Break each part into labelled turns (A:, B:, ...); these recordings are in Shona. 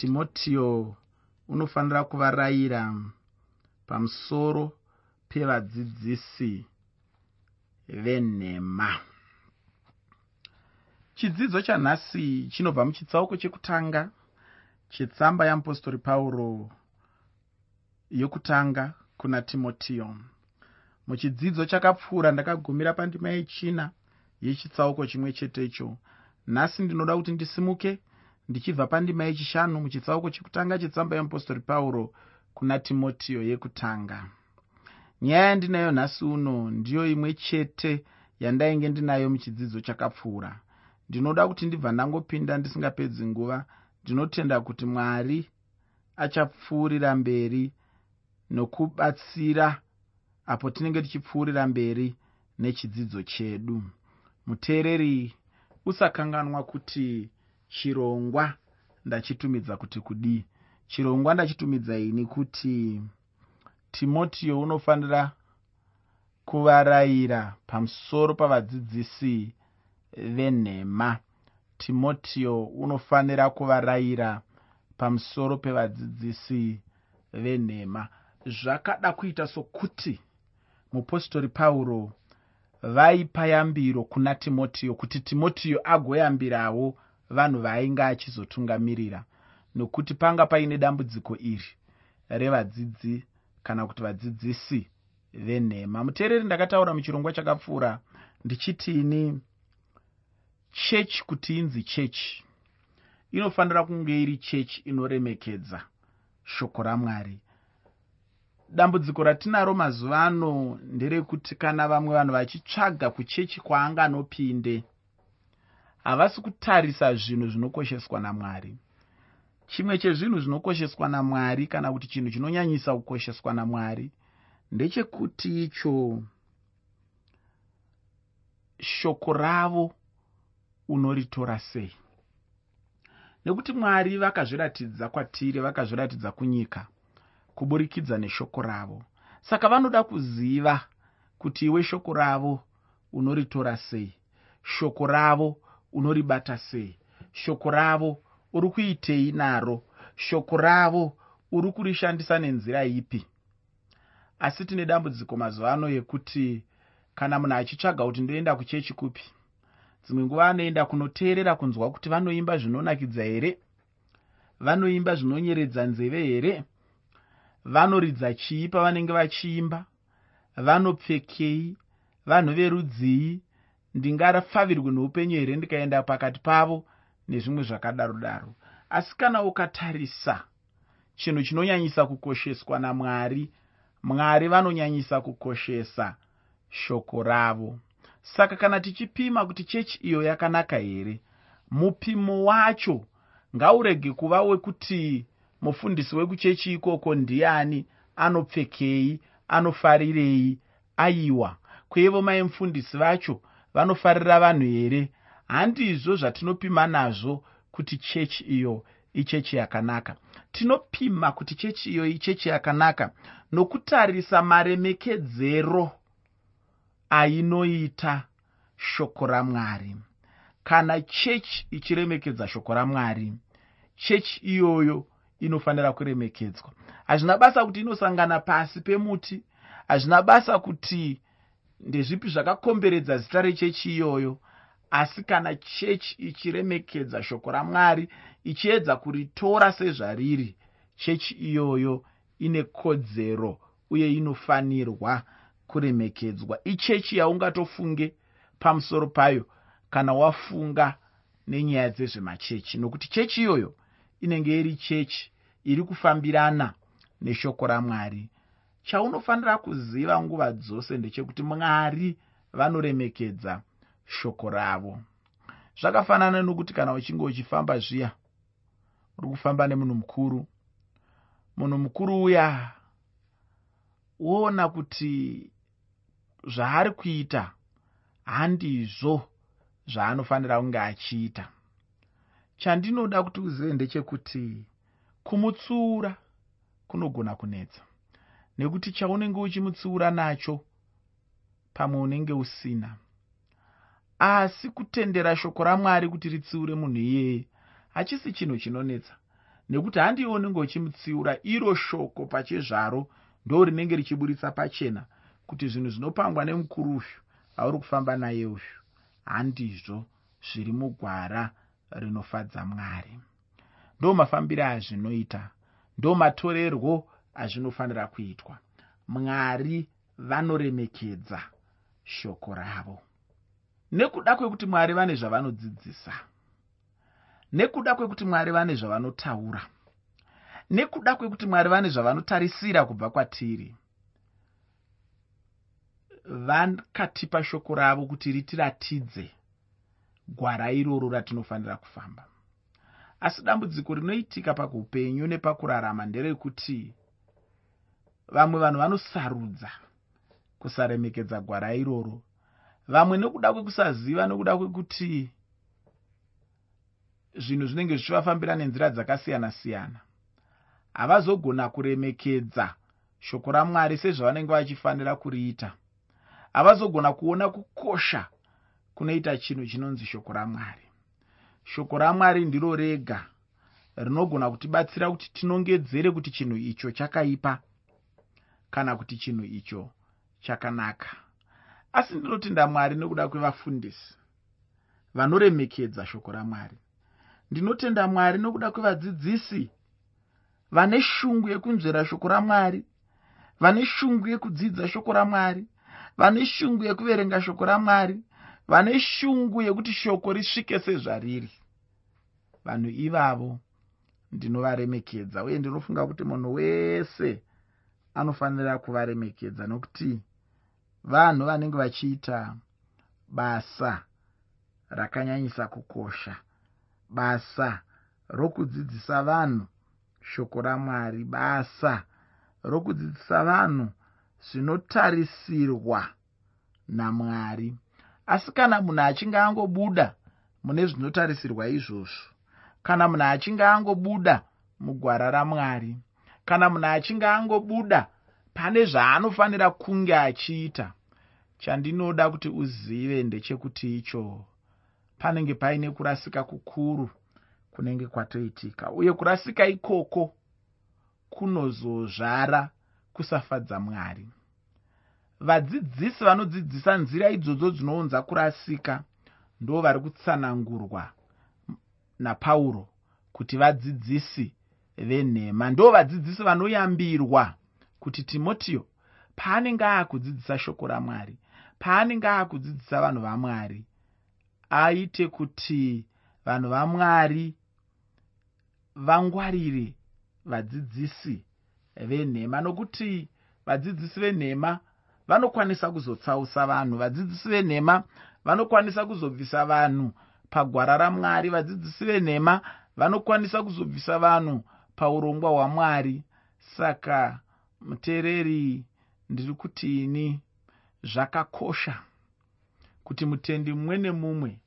A: timotiyo unofanira kuvarayira pamusoro pevadzidzisi venhema. Chidzidzo chanhasi chinobva muchitsauko chekutanga chetsamba yeapostori pauro yokutanga kuna timotiyo muchidzidzo chakapfuura ndakagumira pandima yechina yechitsauko chimwe chetecho. Nhasi ndinoda kuti ndisimuke ndichibva pandima yechishanu muchitsauko chekutanga chetsamba yeapostori pauro kuna timotiyo yekutanga. Nyaya yandinayo nhasi uno ndiyo imwe chete yandainge ndinayo muchidzidzo chakapfuura. Ndinoda kuti ndibva ndangopinda ndisingapedzi nguva ndinotenda kuti mwari achapfuurira mberi nokubatsira apo tinenge tichipfuurira mberi nechidzidzo chedu. Muteereri usakanganwa kuti chirongwa ndachitumidza kuti kudii? Chirongwa ndachitumidza ini kuti timotiyo unofanira kuvarayira pamusoro pavadzidzisi venhema. Timotiyo unofanira kuvarayira pamusoro pevadzidzisi venhema. Zvakada kuita sokuti mupostori pauro vaipa yambiro kuna timotiyo kuti timotiyo agoyambirawo vanhu vaainge achizotungamirira. Nokuti panga paine dambudziko iri revadzidzi kana kuti vadzidzisi venhema. Muteereri ndakataura muchirongwa chakapfuura. Ndichitini chechi kuti inzi chechi. Inofanira kunge iri chechi inoremekedza shoko ramwari. Dambudziko ratinaro mazuva ano nderekuti kana vamwe vanhu vachitsvaga kuchechi kwaanganopinde havasi kutarisa zvinhu zvinokosheswa namwari. Chimwe chezvinhu zvinokosheswa namwari kana kuti chinhu chinonyanyisa kukosheswa namwari ndechekuti icho shoko ravo unoritora sei. Nekuti mwari vakazviratidza kwatiri vakazviratidza kunyika kuburikidza neshoko ravo. Saka vanoda kuziva kuti iwe shoko ravo unoritora sei. Shoko ravo unoribata sei. Shoko ravo uri kuitei naro? Shoko ravo uri kurishandisa nenzira ipi? Asi tine dambudziko mazuva ano yekuti kana munhu achitsvaga kuti ndoenda kuchechi kupi dzimwe nguva anoenda kunoteerera kunzwa kuti vanoimba zvinonakidza here? Vanoimba zvinonyeredza nzeve here? Vanoridza chii pavanenge vachiimba? Vanopfekei? Vanhu verudzii ndingafavirwe neupenyu here ndikaenda pakati pavo nezvimwe zvakadaro daro asi kana ukatarisa chinhu chinonyanyisa kukosheswa namwari mwari vanonyanyisa kukoshesa shoko ravo. Saka kana tichipima kuti chechi iyo yakanaka here mupimo wacho ngaurege kuva wekuti mufundisi wekuchechi ikoko ndiani anopfekei anofarirei aiwa. Kwevo mai mufundisi vacho vanofarira vanhu here? Handizvo zvatinopima nazvo kuti chechi iyo ichechi yakanaka. Tinopima kuti chechi iyo ichechi yakanaka nokutarisa maremekedzero ainoita shoko ramwari. Kana chechi ichiremekedza shoko ramwari chechi iyoyo inofanira kuremekedzwa. Hazvina basa kuti inosangana pasi pemuti hazvina basa kuti ndezvipi zvakakomberedza zita rechechi iyoyo. Asi kana chechi ichiremekedza shoko ramwari ichiedza kuritora sezvariri chechi iyoyo ine kodzero uye inofanirwa kuremekedzwa. Ichechi yaungatofunge pamusoro payo kana wafunga nenyaya dzezvemachechi nokuti chechi iyoyo inenge iri chechi iri kufambirana neshoko ramwari chaunofanira kuziva nguva dzose ndechekuti mwari vanoremekedza shoko ravo. Zvakafanana nokuti kana uchinge uchifamba zviya uri kufamba nemunhu mukuru munhu mukuru uya woona kuti zvaari kuita handizvo zvaanofanira kunge achiita. Chandinoda kuti uzive ndechekuti kumutsiura kunogona kunetsa nekuti chaunenge uchimutsiura nacho pamwe unenge usina. Asi kutendera shoko ramwari kuti ritsiure munhu iyeye hachisi chinhu chinonetsa nekuti handii unenge uchimutsiura iro shoko pachezvaro ndo rinenge richiburitsa pachena kuti zvinhu zvinopangwa nemukuruvyu auri kufamba naye uyu handizvo zviri mugwara rinofadza mwari. Ndo mafambiro azvinoita ndo matorerwo azvinofanira kuitwa. Mwari vanoremekedza shoko ravo. Nekuda kwekuti mwari vane zvavanodzidzisa nekuda kwekuti mwari vane zvavanotaura nekuda kwekuti mwari vane zvavanotarisira kubva kwatiri vakatipa shoko ravo kuti ritiratidze gwara iroro ratinofanira kufamba. Asi dambudziko rinoitika pakuupenyu nepakurarama nderekuti vamwe vanhu vanosarudza kusaremekedza gwara iroro. Vamwe nokuda kwekusaziva nokuda kwekuti zvinhu zvinenge zvichivafambira nenzira dzakasiyana-siyana havazogona kuremekedza shoko ramwari sezvavanenge vachifanira kuriita. Havazogona kuona kukosha kunoita chinhu chinonzi shoko ramwari. Shoko ramwari ndiro rega rinogona kutibatsira kuti tinongedzere kuti chinhu icho chakaipa kana kuti chinhu icho chakanaka. Asi ndinotenda mwari nekuda kwevafundisi vanoremekedza shoko ramwari. Ndinotenda mwari nokuda kwevadzidzisi vane shungu yekunzvera shoko ramwari vane shungu yekudzidza shoko ramwari vane shungu yekuverenga shoko ramwari vane shungu yekuti shoko risvike sezvariri. Vanhu ivavo ndinovaremekedza uye ndinofunga kuti munhu wese anofanira kuvaremekedza nokuti vanhu vanenge vachiita basa rakanyanyisa kukosha basa rokudzidzisa vanhu shoko ramwari basa rokudzidzisa vanhu zvinotarisirwa namwari. Asi kana munhu achinge angobuda mune zvinotarisirwa izvozvo kana munhu achinge angobuda mugwara ramwari kana munhu achinge angobuda pane zvaanofanira kunge achiita. Chandinoda kuti uzive ndechekuti icho panenge paine kurasika kukuru kunenge kwatoitika. Uye kurasika ikoko kunozozvara kusafadza mwari. Vadzidzisi vanodzidzisa nzira idzodzo dzinounza kurasika ndo vari kutsanangurwa napauro kuti vadzidzisi venhema. Ndo vadzidzisi vanoyambirwa kuti timotiyo paanenge aakudzidzisa shoko ramwari paanenge aakudzidzisa vanhu vamwari aite kuti vanhu vamwari vangwarire vadzidzisi venhema. Nokuti vadzidzisi venhema vanokwanisa kuzotsausa vanhu vadzidzisi venhema vanokwanisa kuzobvisa vanhu pagwara ramwari vadzidzisi venhema vanokwanisa kuzobvisa vanhu paurongwa hwamwari. Saka muteereri ndiri kutini zvakakosha kuti mutendi mumwe nemumwe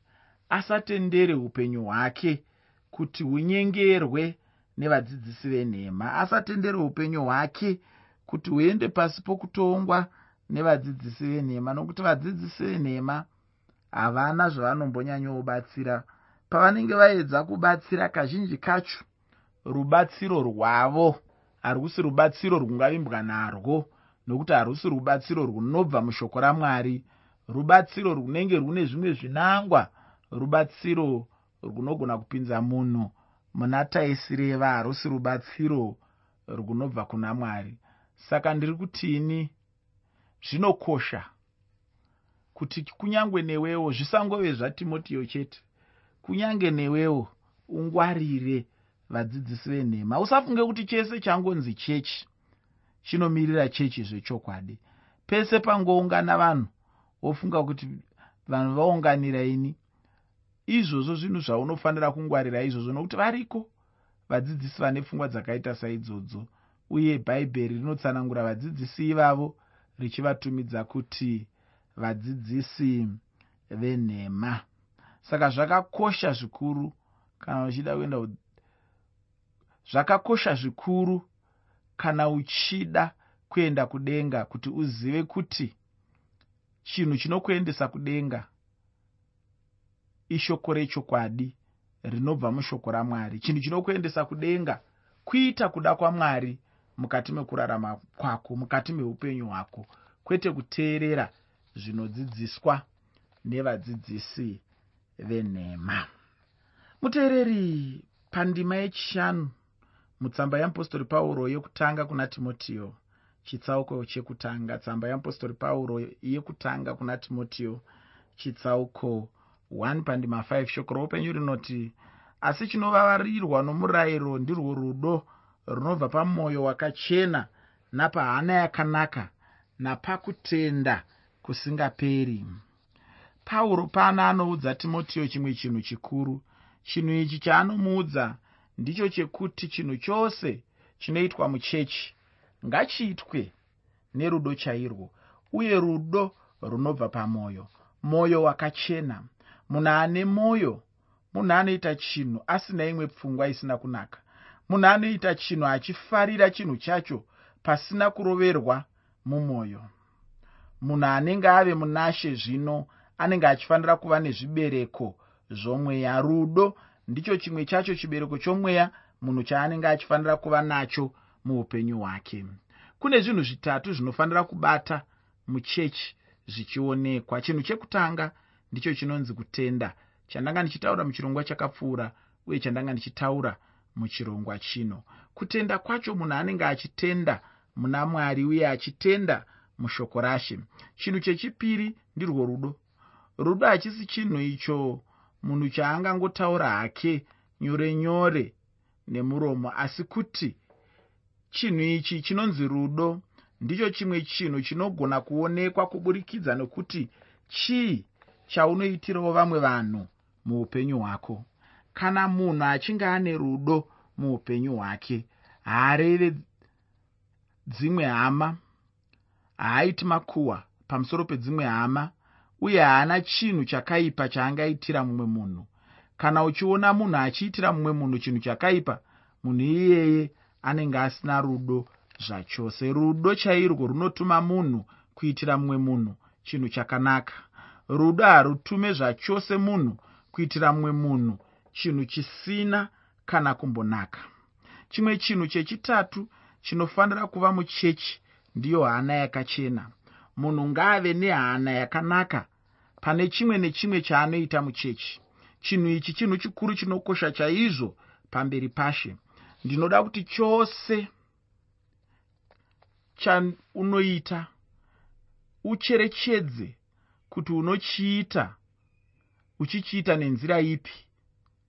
A: asatendere upenyu hwake kuti hunyengerwe nevadzidzisi venhema. Asatendere upenyu hwake kuti huende pasi pokutongwa nevadzidzisi venhema nokuti vadzidzisi venhema havana zvavanombonyanyobatsira pavanenge vaedza kubatsira kazhinji kacho rubatsiro rwavo. Harusi rubatsiro rwungavimbwa narwo nokuti harusi rubatsiro runobva mushoko ramwari. Rubatsiro runenge rune zvimwe zvinangwa rubatsiro runogona kupinza munhu. Muna taisireva harusi rubatsiro runobva kuna mwari. Saka ndiri kutini? Zvinokosha kuti kunyange newewo zvisangove zvatimotiyo chete. Kunyange newewo ungwarire vadzidzisi venhema. Usafunge kuti chese changonzi chechi chinomirira chechi zvechokwadi pese pangoungana vanhu wofunga kuti vanhu vaunganira ini izvozvo zvinhu zvaunofanira kungwarira izvozvo nokuti variko vadzidzisi vane pfungwa dzakaita saidzodzo uye bhaibheri rinotsanangura vadzidzisi ivavo richivatumidza kuti vadzidzisi venhema. Saka zvakakosha zvikuru kana uchida kuenda zvakakosha zvikuru kana uchida kuenda kudenga kuti uzive kuti chinhu chinokuendesa kudenga ishoko rechokwadi rinobva mushoko ramwari. Chinhu chinokuendesa kudenga kuita kuda kwamwari mukati mekurarama kwako mukati meupenyu hwako kwete kuteerera zvinodzidziswa nevadzidzisi venhema. Muteereri pandima yechishanu mutsamba yeapostori pauro yekutanga kuna timotiyo chitsauko chekutanga. Tsamba yeapostori pauro yekutanga kuna timotiyo chitsauko 1 pandima 5 shoko roupenyu rinoti asi chinovavarirwa nomurayiro ndirwo rudo runobva pamwoyo wakachena napahana yakanaka napakutenda kusingaperi. Pauro pana anoudza timotiyo chimwe chinhu chikuru. Chinhu ichi chaanomuudza ndicho chekuti chinhu chose chinoitwa muchechi ngachiitwe nerudo chairwo uye rudo runobva pamwoyo mwoyo wakachena. Munhu ane mwoyo munhu anoita chinhu asina imwe pfungwa isina kunaka. Munhu anoita chinhu achifarira chinhu chacho pasina kuroverwa mumwoyo munhu anenge ave munashe zvino anenge achifanira kuva nezvibereko zvomweya rudo ndicho chimwe chacho chibereko chomweya munhu chaanenge achifanira kuva nacho muupenyu hwake. Kune zvinhu zvitatu zvinofanira kubata muchechi zvichionekwa. Chinhu chekutanga ndicho chinonzi kutenda. Chandanga ndichitaura muchirongwa chakapfuura uye chandanga ndichitaura muchirongwa chino. Kutenda kwacho munhu anenge achitenda muna mwari uye achitenda mushoko rashe. Chinhu chechipiri ndirwo rudo. Rudo hachisi chinhu icho munhu chaangangotaura hake nyore nyore nemuromo. Asi kuti chinhu ichi chinonzi rudo ndicho chimwe chinhu chinogona kuonekwa kuburikidza nekuti chii chaunoitirawo vamwe vanhu muupenyu hwako? Kana munhu achinge ane rudo muupenyu hwake haareve dzimwe hama haaiti makuhwa pamusoro pedzimwe hama uye haana chinhu chakaipa chaangaitira mumwe munhu. Kana uchiona munhu achiitira mumwe munhu chinhu chakaipa munhu iyeye anenge asina rudo zvachose rudo chairwo runotuma munhu kuitira mumwe munhu chinhu chakanaka. Rudo harutume zvachose munhu kuitira mumwe munhu chinhu chisina kana kumbonaka. Chimwe chinhu chechitatu chinofanira kuva muchechi ndiyo hana yakachena. Munhu ngaave nehana yakanaka pane chimwe nechimwe chaanoita muchechi. Chinhu ichi chinhu chikuru chinokosha chaizvo pamberi pashe. Ndinoda kuti chose chaunoita ucherechedze kuti unochiita uchichiita nenzira ipi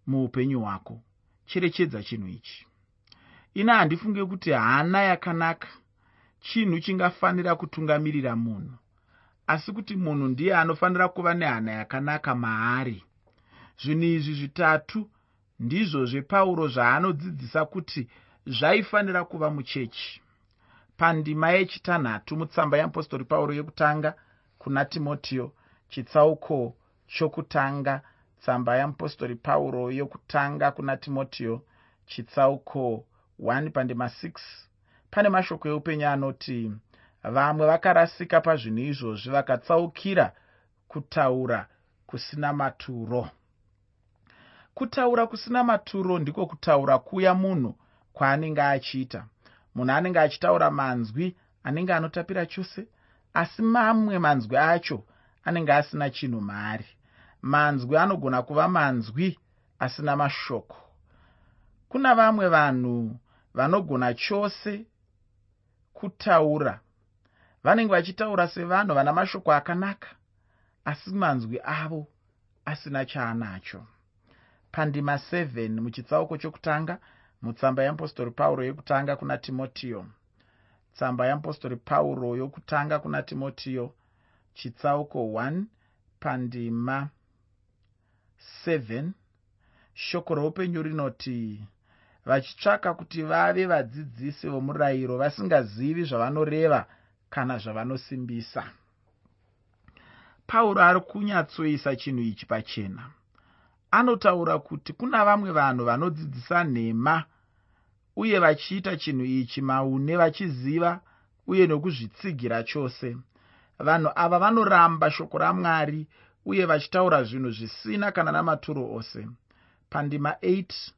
A: muupenyu hwako. Cherechedza chinhu ichi. Ina handifunge kuti hana yakanaka. Chinhu chingafanira kutungamirira munhu asi kuti munhu ndiye anofanira kuva nehana yakanaka maari. Zvinhu izvi zvitatu ndizvo zvepauro zvaanodzidzisa kuti zvaifanira kuva muchechi. Pandima yechitanhatu mutsamba yeapostori pauro yekutanga kuna timotiyo chitsauko chokutanga tsamba yeapostori pauro yokutanga kuna timotiyo chitsauko 1 pandima 6 pane mashoko eupenyu anoti vamwe vakarasika pazvinhu izvozvi vakatsaukira kutaura kusina maturo. Kutaura kusina maturo ndiko kutaura kuya munhu kwaanenge achiita. Munhu anenge achitaura manzwi anenge anotapira chose asi mamwe manzwi acho anenge asina chinhu maari. Manzwi anogona kuva manzwi asina mashoko. Kuna vamwe vanhu vanogona chose kutaura vanenge vachitaura sevanhu vana mashoko akanaka asi manzwi avo asina chaanacho. Pandima 7 muchitsauko chokutanga mutsamba yeapostori pauro yekutanga kuna timotiyo. Tsamba yeapostori pauro yokutanga kuna timotiyo. Chitsauko 1 pandima 7 shoko roupenyu rinoti vachitsvaka kuti vave vadzidzisi vomurayiro vasingazivi zvavanoreva kana zvavanosimbisa. Pauro ari kunyatsoisa chinhu ichi pachena. Anotaura kuti kuna vamwe vanhu vanodzidzisa nhema uye vachiita chinhu ichi maune vachiziva uye nokuzvitsigira chose. Vanhu ava vanoramba shoko ramwari uye vachitaura zvinhu zvisina kana namaturo ose. Pandima 8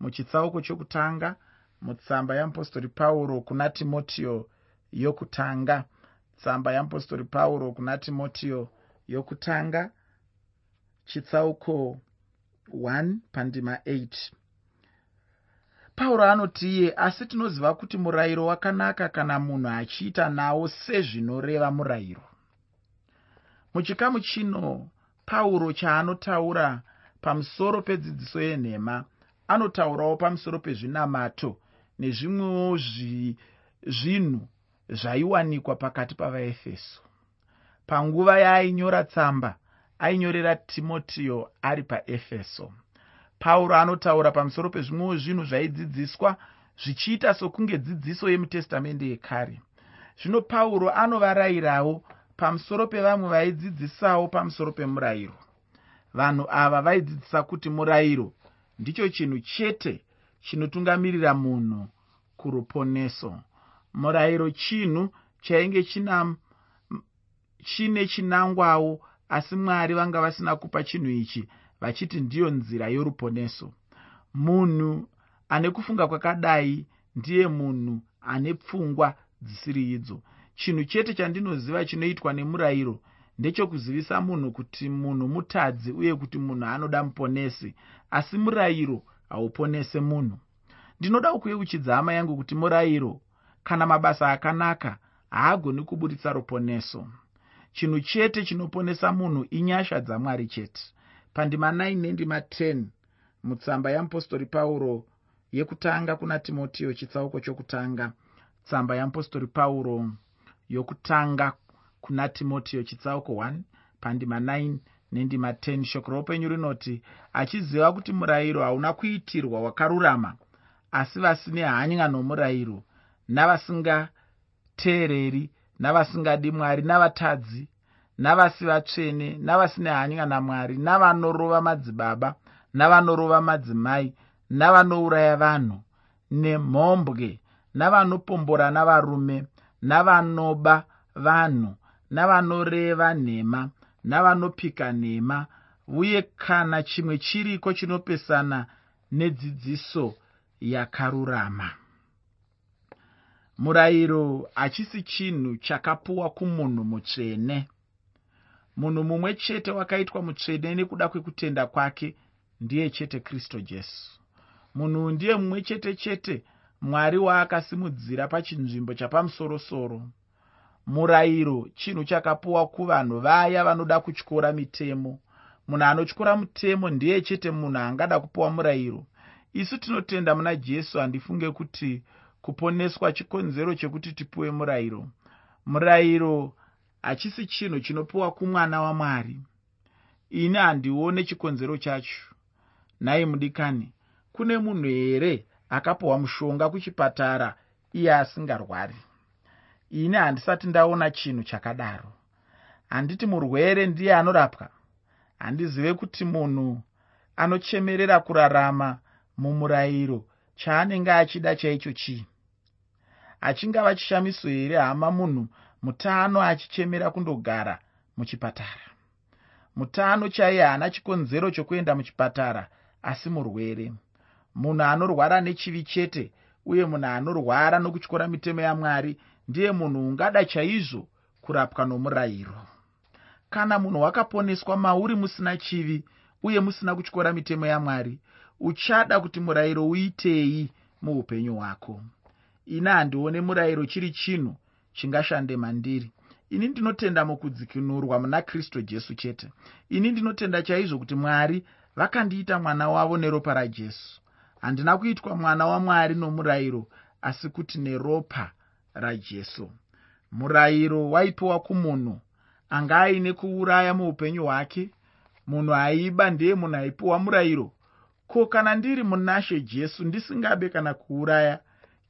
A: muchitsauko chokutanga mutsamba yamupostori pauro kuna timotiyo yokutanga. Tsamba yamupostori pauro kuna timotiyo yokutanga. Chitsauko 1 pandima 8 pauro anoti iye asi tinoziva kuti murayiro wakanaka kana munhu achiita nawo sezvinoreva murayiro. Muchikamu chino pauro chaanotaura pamusoro pedzidziso yenhema anotaurawo pamusoro pezvinamato nezvimwewo zvinhu zvaiwanikwa pakati pavaefeso. Panguva yaainyora tsamba ainyorera timotiyo ari paefeso. Pauro anotaura pamusoro pezvimwewo zvinhu zvaidzidziswa zvichiita sokunge dzidziso yemutestamende yekare. Zvino pauro anovarayirawo pamusoro pevamwe vaidzidzisawo pamusoro pemurayiro. Vanhu ava vaidzidzisa kuti murayiro ndicho chinhu chete chinotungamirira munhu kuruponeso murayiro chinhu chainge china chine chinangwawo asi mwari vanga vasina kupa chinhu ichi vachiti ndiyo nzira yoruponeso. Munhu ane kufunga kwakadai ndiye munhu ane pfungwa dzisiri idzo. Chinhu chete chandinoziva chinoitwa nemurayiro ndechokuzivisa munhu kuti munhu mutadzi uye kuti munhu anoda muponesi asi murayiro hauponese munhu. Ndinoda kukuyeuchidza hama yangu kuti murayiro kana mabasa akanaka haagoni kuburitsa ruponeso. Chinhu chete chinoponesa munhu inyasha dzamwari chete. Pandima 9 nendima 10 mutsamba yamupostori pauro yekutanga kuna timotiyo chitsauko chokutanga. Tsamba yamupostori pauro yokutanga kuna timotiyo chitsauko 1 pandima 9 nendima 10 shoko roupenyu rinoti achiziva kuti murayiro hauna kuitirwa wakarurama asi vasine hanya nomurayiro navasingateereri navasingadi mwari navatadzi navasi vatsvene navasine hanya namwari navanorova madzibaba navanorova madzimai navanouraya vanhu nemhombwe navanopomborana varume navanoba vanhu navanoreva nhema navanopika nhema uye kana chimwe chiriko chinopesana nedzidziso yakarurama murayiro hachisi chinhu chakapuwa kumunhu mutsvene. Munhu mumwe chete wakaitwa mutsvene nekuda kwekutenda kwake ndiye chete kristu jesu. Munhu ndiye mumwe chete chete mwari waakasimudzira pachinzvimbo chapamusorosoro. Murayiro chinhu chakapuwa kuvanhu vaya vanoda kutyora mitemo. Munhu anotyora mutemo ndiye chete munhu angada kupiwa murayiro. Isu tinotenda muna jesu handifunge kuti kuponeswa chikonzero chekuti tipiwe murayiro. Murayiro hachisi chinhu chinopiwa kumwana wamwari. Ini handione chikonzero chacho. Nhai mudikani kune munhu here akapiwa mushonga kuchipatara iye asingarwari? Ini handisati ndaona chinhu chakadaro. Handiti murwere ndiye anorapwa. Handizive kuti munhu anochemerera kurarama mumurayiro chaanenge achida chaicho chii achingava chishamiso here? Hama munhu mutano achichemera kundogara muchipatara. Mutano chaiye haana chikonzero chokuenda muchipatara asi murwere. Munhu anorwara nechivi chete uye munhu anorwara nokutyora mitemo yamwari ndiye munhu ungada chaizvo kurapwa nomurayiro. Kana munhu wakaponeswa mauri musina chivi uye musina kutyora mitemo yamwari uchada kuti murayiro uitei muupenyu hwako ini handione murayiro chiri chinhu chingashande mandiri. Ini ndinotenda mukudzikinurwa muna kristu jesu chete. Ini ndinotenda chaizvo kuti mwari vakandiita mwana wavo neropa rajesu handina kuitwa mwana wamwari nomurayiro asi kuti neropa rajesu murayiro waipiwa kumunhu anga aine kuuraya muupenyu hwake. Munhu aiba ndiye munhu aipiwa murayiro. Ko kana ndiri munashe jesu ndisingabe kana kuuraya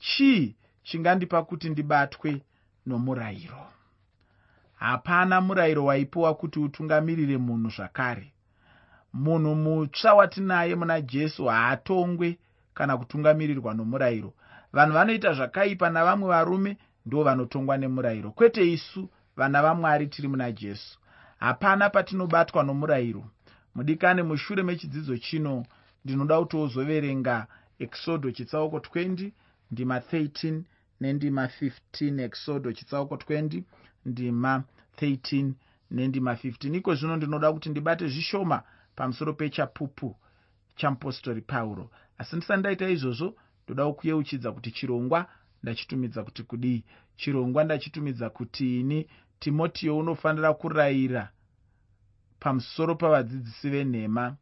A: chii chingandipa kuti ndibatwe nomurayiro? Hapana murayiro waipiwa kuti utungamirire munhu zvakare. Munhu mutsva watinaye muna jesu haatongwe kana kutungamirirwa nomurayiro. Vanhu vanoita zvakaipa navamwe varume ndo vanotongwa nemurayiro. Kwete isu vana vamwari tiri muna jesu. Hapana patinobatwa nomurayiro. Mudikane mushure mechidzidzo chino ndinoda kuti ozoverenga ekisodho chitsauko 20 ndima 13 nendima 15 exodo chitsauko 20 ndima 13 nendima 15 iko zvino ndinoda kuti ndibate zvishoma pamusoro pechapupu chamupostori pauro asi ndisati ndaita izvozvo ndoda kuyeuchidza kuti chirongwa ndachitumidza kuti kudii? Chirongwa ndachitumidza kuti ini timotiyo unofanira kurayira pamusoro pavadzidzisi venhema.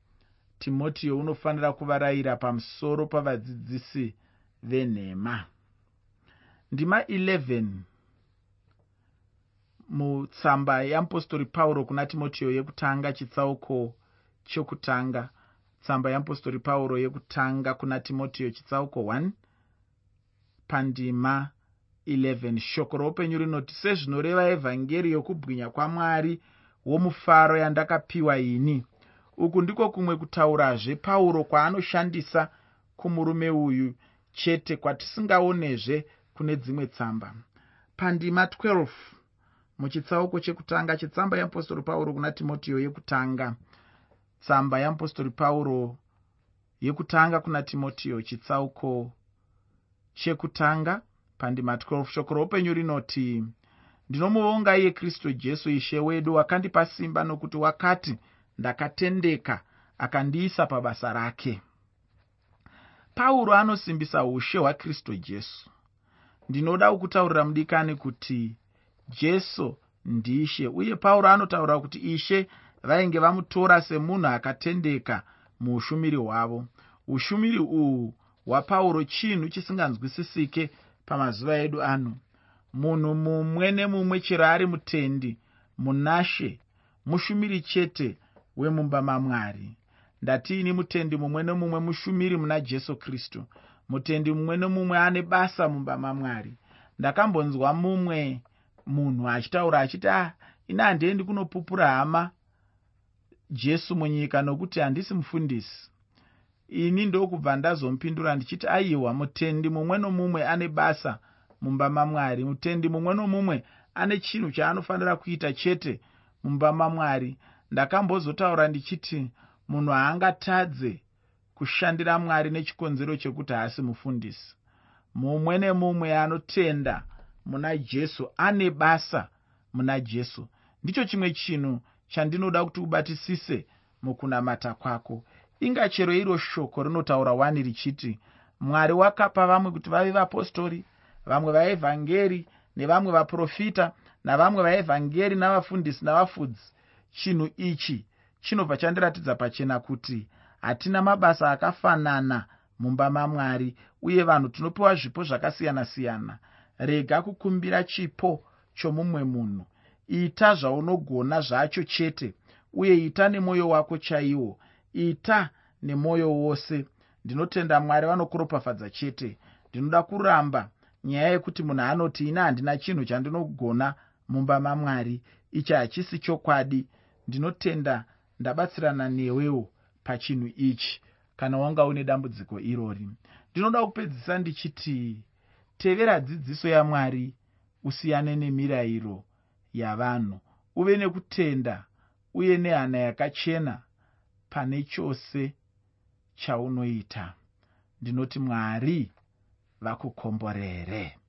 A: Timotiyo unofanira kuvarayira pamusoro pavadzidzisi venhema. Ndima 11 mutsamba yeapostori pauro kuna timotiyo yekutanga chitsauko chokutanga. Tsamba yeapostori pauro yekutanga kuna timotiyo chitsauko 1 pandima 11 shoko roupenyu rinoti sezvinoreva evhangeri yokubwinya kwamwari womufaro yandakapiwa ini. Uku ndiko kumwe kutaurazve pauro kwaanoshandisa kumurume uyu chete kwatisingaonezve kune dzimwe tsamba. Pandima 12 muchitsauko chekutanga chetsamba yeapostori pauro kuna timotiyo yekutanga. Tsamba yeapostori pauro yekutanga kuna timotiyo chitsauko chekutanga pandima 12 shoko roupenyu rinoti ndinomuvonga iye kristu jesu ishe wedu wakandipa simba nokuti wakati ndakatendeka akandiisa pabasa rake pauro anosimbisa ushe hwakristu jesu. Ndinoda kukutaurira mudikani kuti jesu ndiishe uye pauro anotaura kuti ishe vainge vamutora semunhu akatendeka muushumiri hwavo. Ushumiri uhwu hwapauro chinhu chisinganzwisisike pamazuva edu ano. Munhu mumwe nemumwe chero ari mutendi munashe mushumiri chete wemumba mamwari ndatiini mutendi mumwe nemumwe mushumiri muna jesu kristu. Mutendi mumwe nemumwe ane basa mumba mamwari. Ndakambonzwa mumwe munhu achitaura achiti a ah, ini handiendi kunopupura hama jesu munyika nokuti handisi mufundisi. Ini ndokubva ndazomupindura ndichiti aiwa mutendi mumwe nomumwe ane basa mumba mamwari. Mutendi mumwe nomumwe ane chinhu chaanofanira kuita chete mumba mamwari. Ndakambozotaura ndichiti munhu haangatadze kushandira mwari nechikonzero chekuti haasi mufundisi. Mumwe nemumwe anotenda muna jesu ane basa muna jesu. Ndicho chimwe chinhu chandinoda kuti ubatisise mukunamata kwako. Inga chero iro shoko rinotaura wani richiti mwari wakapa vamwe kuti vave vapostori vamwe vaevhangeri nevamwe vaprofita navamwe vaevhangeri navafundisi navafudzi. Chinhu ichi chinobva chandiratidza pachena kuti hatina mabasa akafanana mumba mamwari uye vanhu tinopiwa zvipo zvakasiyana-siyana. Rega kukumbira chipo chomumwe munhu. Ita zvaunogona zvacho chete uye ita nemwoyo wako chaiwo. Ita nemwoyo wose. Ndinotenda mwari vanokuropafadza chete. Ndinoda kuramba nyaya yekuti munhu anoti ina handina chinhu chandinogona mumba mamwari ichi hachisi chokwadi. Ndinotenda ndabatsirana newewo pachinhu ichi kana wanga une dambudziko irori. Ndinoda kupedzisa ndichiti tevera dzidziso yamwari usiyane nemirayiro yavanhu. Uve nekutenda uye nehana yakachena pane chose chaunoita. Ndinoti mwari vakukomborere